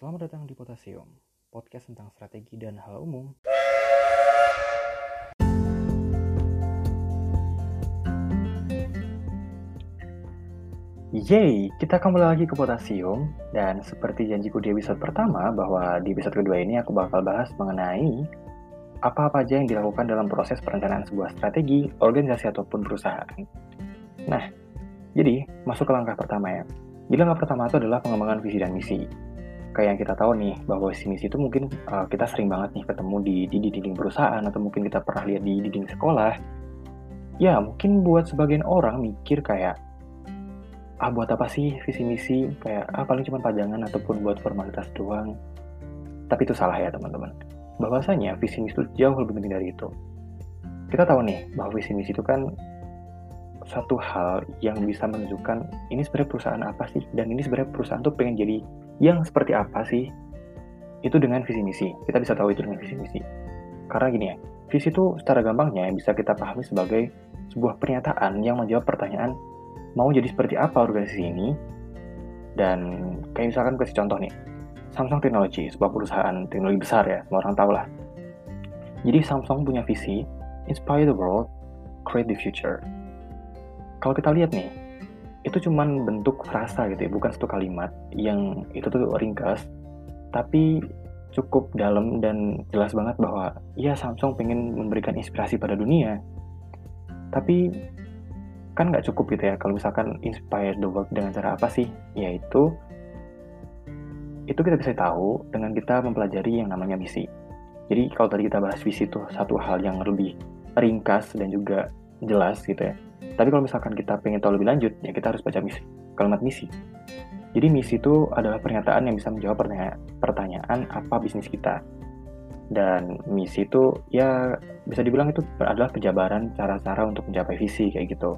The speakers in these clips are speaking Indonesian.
Selamat datang di Potasium, podcast tentang strategi dan hal umum. Yeay, kita kembali lagi ke Potasium dan seperti janjiku di episode pertama bahwa di episode kedua ini aku bakal bahas mengenai apa-apa aja yang dilakukan dalam proses perencanaan sebuah strategi, organisasi ataupun perusahaan. Nah, jadi masuk ke langkah pertama ya. Jadi langkah pertama itu adalah pengembangan visi dan misi. Kayak yang kita tahu nih, bahwa visi misi itu mungkin uh, kita sering banget nih ketemu di, di, di dinding perusahaan atau mungkin kita pernah lihat di dinding sekolah. Ya, mungkin buat sebagian orang mikir kayak ah buat apa sih visi misi? Kayak ah paling cuma pajangan ataupun buat formalitas doang. Tapi itu salah ya teman-teman. Bahwasanya visi misi itu jauh lebih penting dari itu. Kita tahu nih bahwa visi misi itu kan satu hal yang bisa menunjukkan ini sebenarnya perusahaan apa sih dan ini sebenarnya perusahaan tuh pengen jadi yang seperti apa sih? Itu dengan visi misi. Kita bisa tahu itu dengan visi misi. Karena gini ya visi itu secara gampangnya bisa kita pahami sebagai sebuah pernyataan yang menjawab pertanyaan mau jadi seperti apa organisasi ini? Dan kayak misalkan kasih contoh nih Samsung Technology sebuah perusahaan teknologi besar ya semua orang tahu lah. Jadi Samsung punya visi inspire the world create the future kalau kita lihat nih itu cuman bentuk frasa gitu ya bukan satu kalimat yang itu tuh ringkas tapi cukup dalam dan jelas banget bahwa ya Samsung pengen memberikan inspirasi pada dunia. Tapi kan nggak cukup gitu ya kalau misalkan inspire the world dengan cara apa sih? Yaitu itu kita bisa tahu dengan kita mempelajari yang namanya misi. Jadi kalau tadi kita bahas visi itu satu hal yang lebih ringkas dan juga jelas gitu ya tapi kalau misalkan kita pengen tahu lebih lanjut ya kita harus baca misi. Kalimat misi. Jadi misi itu adalah pernyataan yang bisa menjawab pertanyaan apa bisnis kita. Dan misi itu ya bisa dibilang itu adalah penjabaran cara-cara untuk mencapai visi kayak gitu.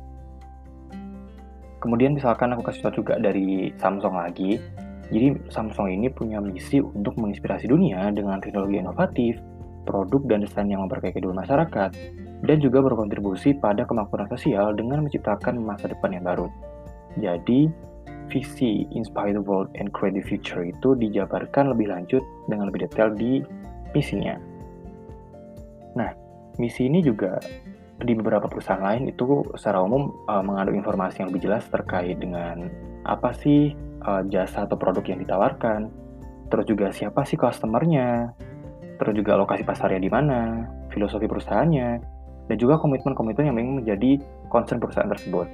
Kemudian misalkan aku kasih tahu juga dari Samsung lagi. Jadi Samsung ini punya misi untuk menginspirasi dunia dengan teknologi inovatif, produk dan desain yang memperbaiki kedua masyarakat, dan juga berkontribusi pada kemakmuran sosial dengan menciptakan masa depan yang baru. Jadi, visi Inspire the World and Create the Future itu dijabarkan lebih lanjut dengan lebih detail di misinya. Nah, misi ini juga di beberapa perusahaan lain itu secara umum uh, mengandung informasi yang lebih jelas terkait dengan apa sih uh, jasa atau produk yang ditawarkan, terus juga siapa sih customernya, terus juga lokasi pasarnya di mana, filosofi perusahaannya, dan juga komitmen-komitmen yang memang menjadi concern perusahaan tersebut.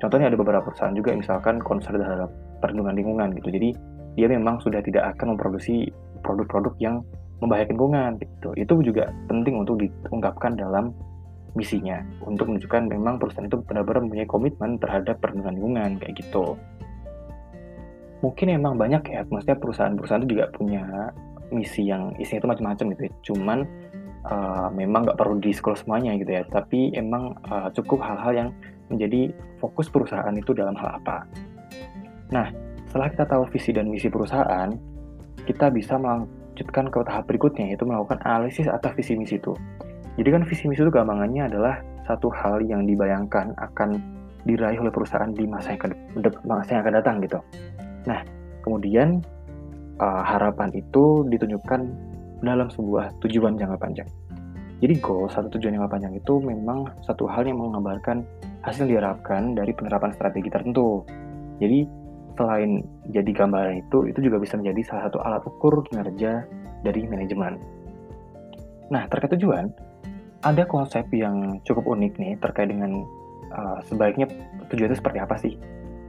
Contohnya ada beberapa perusahaan juga misalkan concern terhadap perlindungan lingkungan gitu. Jadi dia memang sudah tidak akan memproduksi produk-produk yang membahayakan lingkungan gitu. Itu juga penting untuk diungkapkan dalam misinya untuk menunjukkan memang perusahaan itu benar-benar mempunyai komitmen terhadap perlindungan lingkungan kayak gitu. Mungkin emang banyak ya, maksudnya perusahaan-perusahaan itu juga punya misi yang isinya itu macam-macam gitu ya. Cuman uh, memang nggak perlu di semuanya gitu ya, tapi emang uh, cukup hal-hal yang menjadi fokus perusahaan itu dalam hal apa. Nah, setelah kita tahu visi dan misi perusahaan, kita bisa melanjutkan ke tahap berikutnya, yaitu melakukan analisis atas visi misi itu. Jadi kan visi misi itu gampangannya adalah satu hal yang dibayangkan akan diraih oleh perusahaan di masa yang, masa yang akan datang gitu. Nah, kemudian uh, harapan itu ditunjukkan dalam sebuah tujuan jangka panjang. Jadi goal satu tujuan jangka panjang itu memang satu hal yang menggambarkan hasil diharapkan dari penerapan strategi tertentu. Jadi selain jadi gambaran itu, itu juga bisa menjadi salah satu alat ukur kinerja dari manajemen. Nah, terkait tujuan, ada konsep yang cukup unik nih terkait dengan uh, sebaiknya tujuan itu seperti apa sih.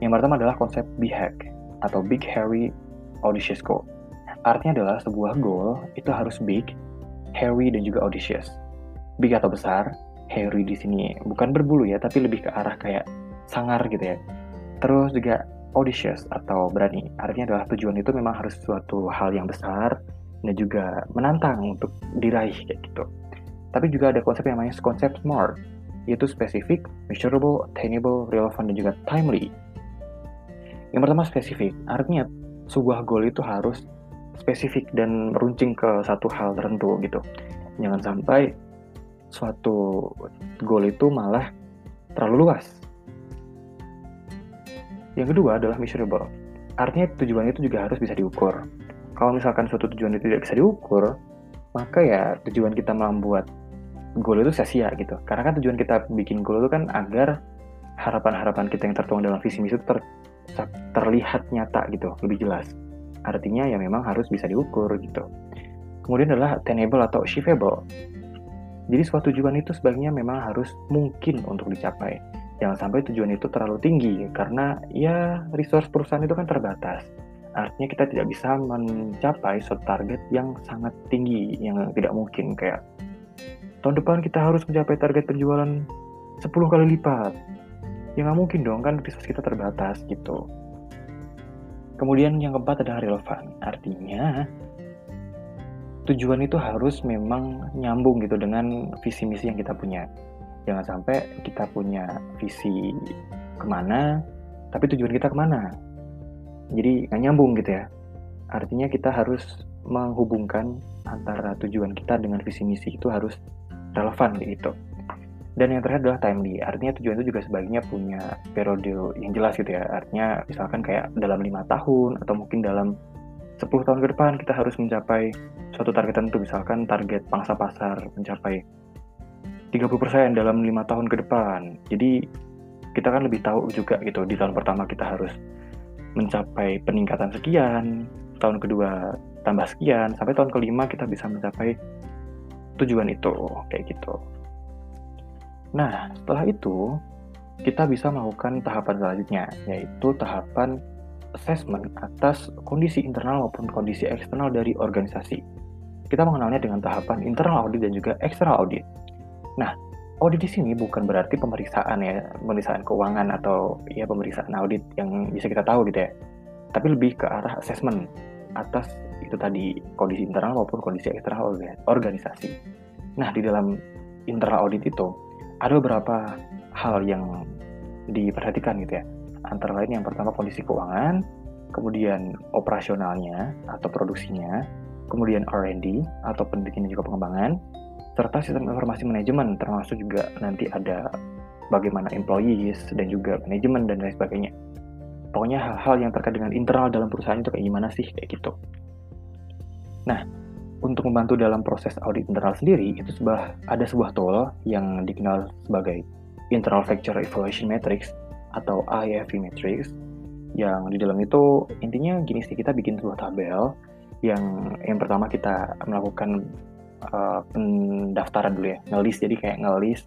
Yang pertama adalah konsep BHAG atau Big Hairy Audacious Goal. Artinya adalah sebuah goal itu harus big, hairy dan juga audacious. Big atau besar, hairy di sini bukan berbulu ya, tapi lebih ke arah kayak sangar gitu ya. Terus juga audacious atau berani. Artinya adalah tujuan itu memang harus suatu hal yang besar dan juga menantang untuk diraih kayak gitu. Tapi juga ada konsep yang namanya konsep SMART, yaitu spesifik, measurable, attainable, relevant, dan juga timely. Yang pertama spesifik, artinya sebuah goal itu harus spesifik dan meruncing ke satu hal tertentu gitu. Jangan sampai suatu goal itu malah terlalu luas. Yang kedua adalah measurable. Artinya tujuan itu juga harus bisa diukur. kalau misalkan suatu tujuan itu tidak bisa diukur, maka ya tujuan kita membuat goal itu sia-sia gitu. Karena kan tujuan kita bikin goal itu kan agar harapan-harapan kita yang tertuang dalam visi misi itu ter, terlihat nyata gitu, lebih jelas. Artinya ya memang harus bisa diukur gitu. Kemudian adalah attainable atau achievable. Jadi suatu tujuan itu sebaiknya memang harus mungkin untuk dicapai. Jangan sampai tujuan itu terlalu tinggi karena ya resource perusahaan itu kan terbatas. Artinya kita tidak bisa mencapai suatu target yang sangat tinggi, yang tidak mungkin kayak tahun depan kita harus mencapai target penjualan 10 kali lipat. Ya nggak mungkin dong kan resource kita terbatas gitu. Kemudian yang keempat adalah relevan. Artinya tujuan itu harus memang nyambung gitu dengan visi misi yang kita punya. Jangan sampai kita punya visi ke mana, tapi tujuan kita ke mana. Jadi nggak nyambung gitu ya. Artinya kita harus menghubungkan antara tujuan kita dengan visi misi itu harus relevan gitu. Dan yang terakhir adalah timely. Artinya tujuan itu juga sebaiknya punya periode yang jelas gitu ya. Artinya misalkan kayak dalam lima tahun atau mungkin dalam 10 tahun ke depan kita harus mencapai suatu target tertentu. Misalkan target pangsa pasar mencapai 30% dalam lima tahun ke depan. Jadi kita kan lebih tahu juga gitu di tahun pertama kita harus mencapai peningkatan sekian, tahun kedua tambah sekian, sampai tahun kelima kita bisa mencapai tujuan itu kayak gitu. Nah, setelah itu kita bisa melakukan tahapan selanjutnya, yaitu tahapan assessment atas kondisi internal maupun kondisi eksternal dari organisasi. Kita mengenalnya dengan tahapan internal audit dan juga external audit. Nah, audit di sini bukan berarti pemeriksaan ya, pemeriksaan keuangan atau ya pemeriksaan audit yang bisa kita tahu gitu ya. Tapi lebih ke arah assessment atas itu tadi kondisi internal maupun kondisi eksternal organisasi. Nah, di dalam internal audit itu ada beberapa hal yang diperhatikan gitu ya. Antara lain yang pertama kondisi keuangan, kemudian operasionalnya atau produksinya, kemudian R&D atau penelitian dan juga pengembangan, serta sistem informasi manajemen termasuk juga nanti ada bagaimana employees dan juga manajemen dan lain sebagainya. Pokoknya hal-hal yang terkait dengan internal dalam perusahaan itu kayak gimana sih kayak gitu. Nah, untuk membantu dalam proses audit internal sendiri, itu sebuah, ada sebuah tool yang dikenal sebagai Internal Factor Evaluation Matrix atau IFV Matrix yang di dalam itu intinya gini sih kita bikin sebuah tabel yang yang pertama kita melakukan uh, pendaftaran dulu ya ngelis jadi kayak ngelis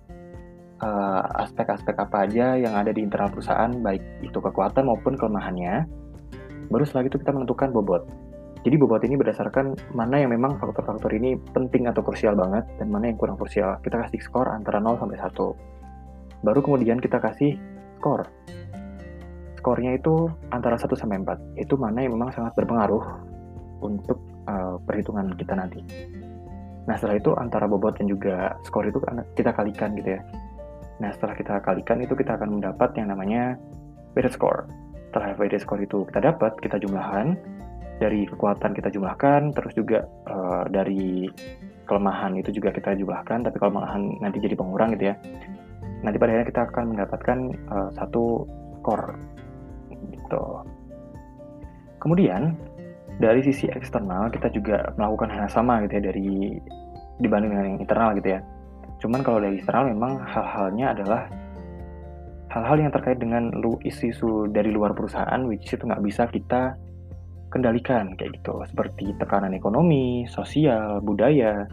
eh, aspek-aspek uh, apa aja yang ada di internal perusahaan baik itu kekuatan maupun kelemahannya. Baru setelah itu kita menentukan bobot jadi bobot ini berdasarkan mana yang memang faktor-faktor ini penting atau krusial banget dan mana yang kurang krusial. Kita kasih skor antara 0 sampai 1. Baru kemudian kita kasih skor. Skornya itu antara 1 sampai 4. Itu mana yang memang sangat berpengaruh untuk uh, perhitungan kita nanti. Nah, setelah itu antara bobot dan juga skor itu kita kalikan gitu ya. Nah, setelah kita kalikan itu kita akan mendapat yang namanya weighted score. Setelah weighted score itu kita dapat, kita jumlahan, dari kekuatan kita jumlahkan, terus juga uh, dari kelemahan itu juga kita jumlahkan, tapi kelemahan nanti jadi pengurang gitu ya. Nanti pada akhirnya kita akan mendapatkan uh, satu skor gitu. Kemudian dari sisi eksternal kita juga melakukan hal yang sama gitu ya dari dibanding dengan yang internal gitu ya. Cuman kalau dari eksternal memang hal-halnya adalah hal-hal yang terkait dengan isu-isu dari luar perusahaan, which itu nggak bisa kita kendalikan kayak gitu seperti tekanan ekonomi, sosial, budaya,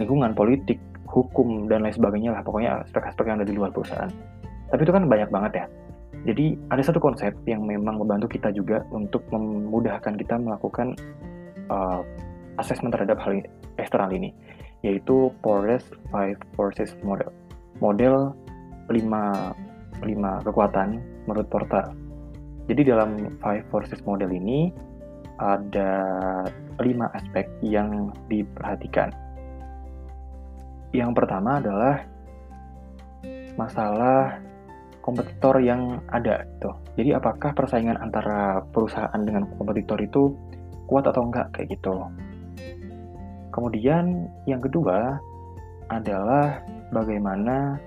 lingkungan, politik, hukum dan lain sebagainya lah pokoknya aspek-aspek yang ada di luar perusahaan. Tapi itu kan banyak banget ya. Jadi ada satu konsep yang memang membantu kita juga untuk memudahkan kita melakukan uh, assessment terhadap hal eksternal ini, yaitu Porres Five Forces Model. Model 5, 5 kekuatan menurut Porter. Jadi dalam Five Forces Model ini ada lima aspek yang diperhatikan. Yang pertama adalah masalah kompetitor yang ada gitu. Jadi apakah persaingan antara perusahaan dengan kompetitor itu kuat atau enggak kayak gitu. Kemudian yang kedua adalah bagaimana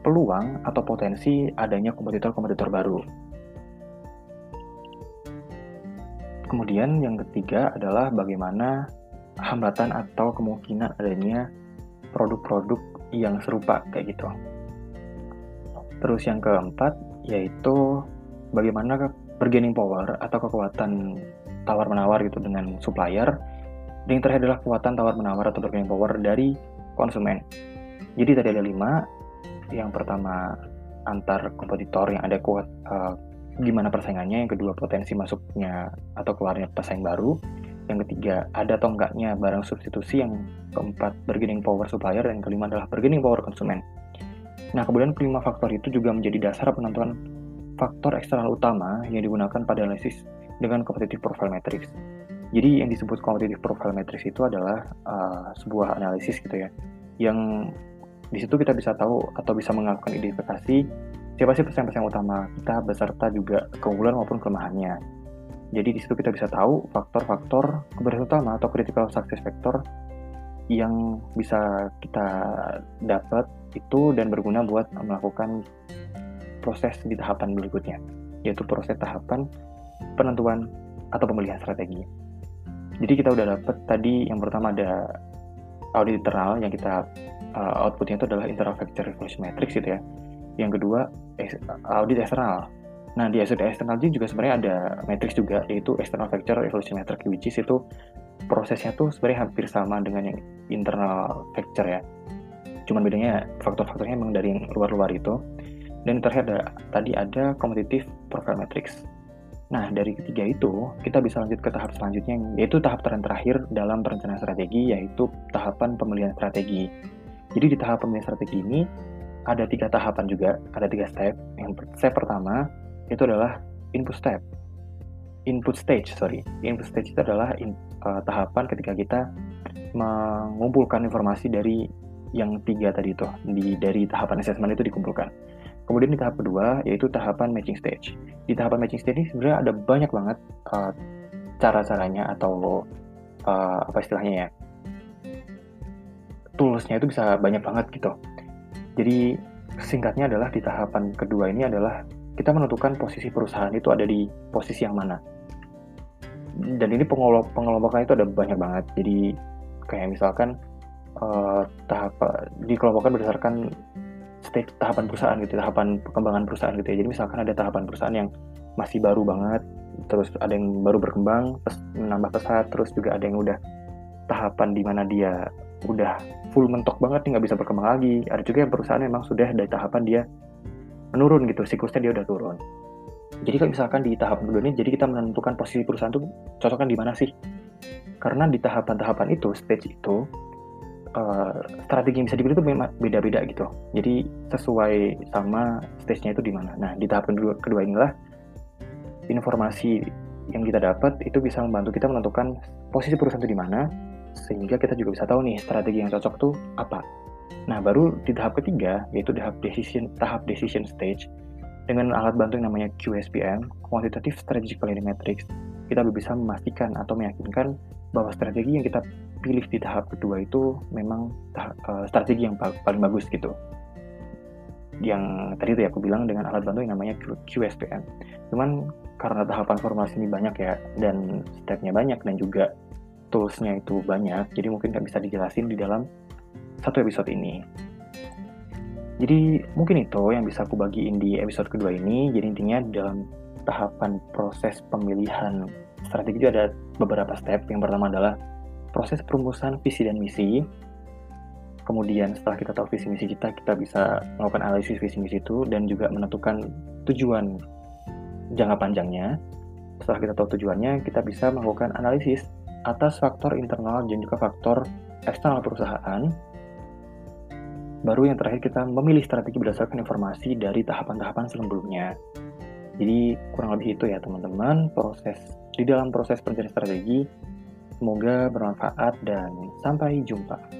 peluang atau potensi adanya kompetitor-kompetitor baru. Kemudian yang ketiga adalah bagaimana hambatan atau kemungkinan adanya produk-produk yang serupa kayak gitu. Terus yang keempat yaitu bagaimana bargaining power atau kekuatan tawar-menawar gitu dengan supplier. Dan yang terakhir adalah kekuatan tawar-menawar atau bargaining power dari konsumen. Jadi tadi ada lima. Yang pertama antar kompetitor yang ada kuat uh, gimana persaingannya. Yang kedua potensi masuknya atau keluarnya pesaing baru. Yang ketiga ada atau enggaknya barang substitusi. Yang keempat bargaining power supplier. Dan kelima adalah bargaining power konsumen. Nah, kemudian kelima faktor itu juga menjadi dasar penentuan faktor eksternal utama yang digunakan pada analisis dengan competitive profile matrix. Jadi yang disebut competitive profile matrix itu adalah uh, sebuah analisis gitu ya, yang di situ kita bisa tahu atau bisa melakukan identifikasi siapa sih pesaing-pesaing utama kita beserta juga keunggulan maupun kelemahannya. Jadi di situ kita bisa tahu faktor-faktor keberhasilan utama atau critical success factor yang bisa kita dapat itu dan berguna buat melakukan proses di tahapan berikutnya, yaitu proses tahapan penentuan atau pemilihan strategi. Jadi kita udah dapat tadi yang pertama ada audit internal yang kita uh, outputnya itu adalah internal factor evaluation matrix gitu ya. Yang kedua audit eksternal. Nah di audit eksternal juga sebenarnya ada matrix juga yaitu external factor evaluation matrix which is itu prosesnya tuh sebenarnya hampir sama dengan yang internal factor ya. Cuman bedanya faktor-faktornya memang dari yang luar-luar itu. Dan terakhir ada, tadi ada competitive profile matrix. Nah, dari ketiga itu, kita bisa lanjut ke tahap selanjutnya, yaitu tahap terakhir dalam perencanaan strategi, yaitu tahapan pemilihan strategi. Jadi di tahap pemilihan strategi ini, ada tiga tahapan juga, ada tiga step. Yang step pertama, itu adalah input step. Input stage sorry. Input stage itu adalah in, uh, tahapan ketika kita mengumpulkan informasi dari yang tiga tadi itu di dari tahapan assessment itu dikumpulkan. Kemudian di tahap kedua yaitu tahapan matching stage. Di tahapan matching stage ini sebenarnya ada banyak banget uh, cara-caranya atau uh, apa istilahnya ya toolsnya itu bisa banyak banget gitu jadi singkatnya adalah di tahapan kedua ini adalah kita menentukan posisi perusahaan itu ada di posisi yang mana. Dan ini pengelompok pengelompokan itu ada banyak banget. Jadi kayak misalkan uh, tahap dikelompokkan berdasarkan stage tahapan perusahaan gitu, tahapan perkembangan perusahaan gitu ya. Jadi misalkan ada tahapan perusahaan yang masih baru banget, terus ada yang baru berkembang, terus menambah pesat, terus juga ada yang udah tahapan di mana dia udah full mentok banget nih nggak bisa berkembang lagi. Ada juga yang perusahaan memang sudah dari tahapan dia menurun gitu, siklusnya dia udah turun. Jadi kalau misalkan di tahap kedua ini, jadi kita menentukan posisi perusahaan itu cocokkan di mana sih? Karena di tahapan-tahapan itu, stage itu, uh, strategi yang bisa dipilih itu beda-beda gitu. Jadi sesuai sama stage-nya itu di mana. Nah, di tahap kedua, kedua inilah informasi yang kita dapat itu bisa membantu kita menentukan posisi perusahaan itu di mana, sehingga kita juga bisa tahu nih strategi yang cocok tuh apa. Nah, baru di tahap ketiga, yaitu tahap decision, tahap decision stage, dengan alat bantu yang namanya QSPM, Quantitative Strategic Planning Matrix, kita bisa memastikan atau meyakinkan bahwa strategi yang kita pilih di tahap kedua itu memang uh, strategi yang paling bagus gitu. Yang tadi itu ya aku bilang dengan alat bantu yang namanya QSPM. Cuman karena tahapan formasi ini banyak ya, dan stepnya banyak, dan juga toolsnya itu banyak, jadi mungkin nggak bisa dijelasin di dalam satu episode ini. Jadi mungkin itu yang bisa aku bagiin di episode kedua ini. Jadi intinya dalam tahapan proses pemilihan strategi itu ada beberapa step. Yang pertama adalah proses perumusan visi dan misi. Kemudian setelah kita tahu visi misi kita, kita bisa melakukan analisis visi misi itu dan juga menentukan tujuan jangka panjangnya. Setelah kita tahu tujuannya, kita bisa melakukan analisis atas faktor internal dan juga faktor eksternal perusahaan Baru yang terakhir kita memilih strategi berdasarkan informasi dari tahapan-tahapan sebelumnya. Jadi kurang lebih itu ya teman-teman proses di dalam proses perencanaan strategi. Semoga bermanfaat dan sampai jumpa.